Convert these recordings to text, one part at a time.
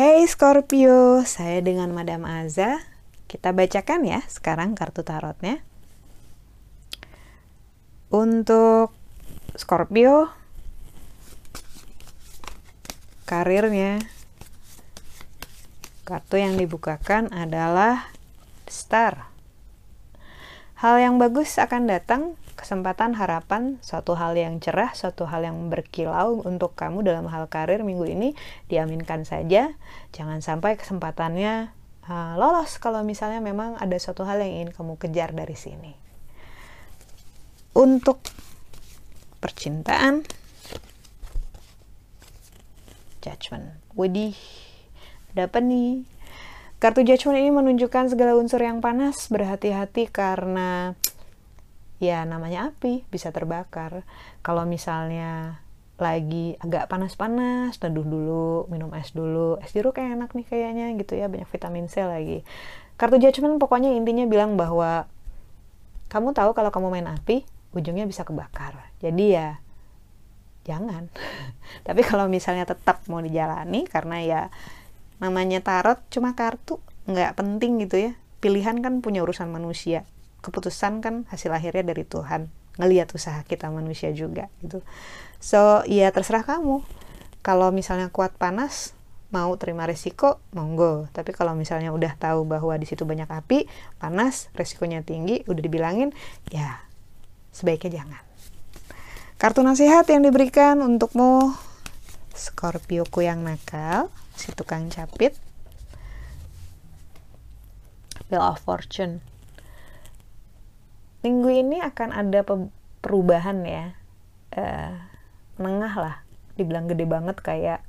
Hey Scorpio, saya dengan Madam Aza. Kita bacakan ya sekarang kartu tarotnya. Untuk Scorpio, karirnya, kartu yang dibukakan adalah Star. Hal yang bagus akan datang kesempatan, harapan, suatu hal yang cerah, suatu hal yang berkilau untuk kamu dalam hal karir minggu ini diaminkan saja. Jangan sampai kesempatannya uh, lolos kalau misalnya memang ada suatu hal yang ingin kamu kejar dari sini. Untuk percintaan, judgment. Widih, ada apa nih? Kartu judgment ini menunjukkan segala unsur yang panas, berhati-hati karena ya namanya api bisa terbakar. Kalau misalnya lagi agak panas-panas teduh dulu minum es dulu. Es jeruk kayak enak nih kayaknya gitu ya banyak vitamin C lagi. Kartu judgment pokoknya intinya bilang bahwa kamu tahu kalau kamu main api ujungnya bisa kebakar. Jadi ya jangan. Tapi kalau misalnya tetap mau dijalani karena ya namanya tarot cuma kartu nggak penting gitu ya. Pilihan kan punya urusan manusia. Keputusan kan hasil akhirnya dari Tuhan. Ngelihat usaha kita manusia juga gitu. So ya terserah kamu. Kalau misalnya kuat panas mau terima resiko monggo. Tapi kalau misalnya udah tahu bahwa di situ banyak api panas resikonya tinggi udah dibilangin ya sebaiknya jangan. Kartu nasihat yang diberikan untukmu Scorpioku yang nakal si tukang capit. Wheel of Fortune. Minggu ini akan ada perubahan ya. Uh, lah dibilang gede banget kayak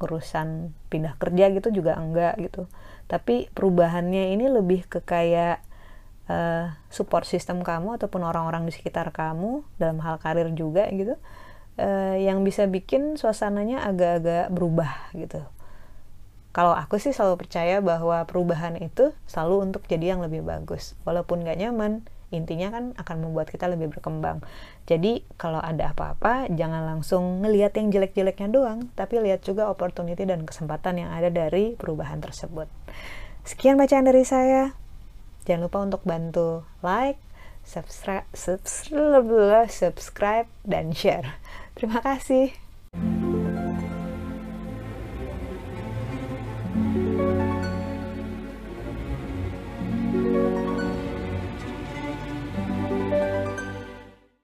urusan pindah kerja gitu juga enggak gitu. Tapi perubahannya ini lebih ke kayak uh, support system kamu ataupun orang-orang di sekitar kamu dalam hal karir juga gitu uh, yang bisa bikin suasananya agak-agak berubah gitu. Kalau aku sih selalu percaya bahwa perubahan itu selalu untuk jadi yang lebih bagus. Walaupun gak nyaman intinya kan akan membuat kita lebih berkembang. Jadi kalau ada apa-apa jangan langsung ngelihat yang jelek-jeleknya doang tapi lihat juga opportunity dan kesempatan yang ada dari perubahan tersebut. Sekian bacaan dari saya. Jangan lupa untuk bantu like subscribe subscribe, subscribe dan share. Terima kasih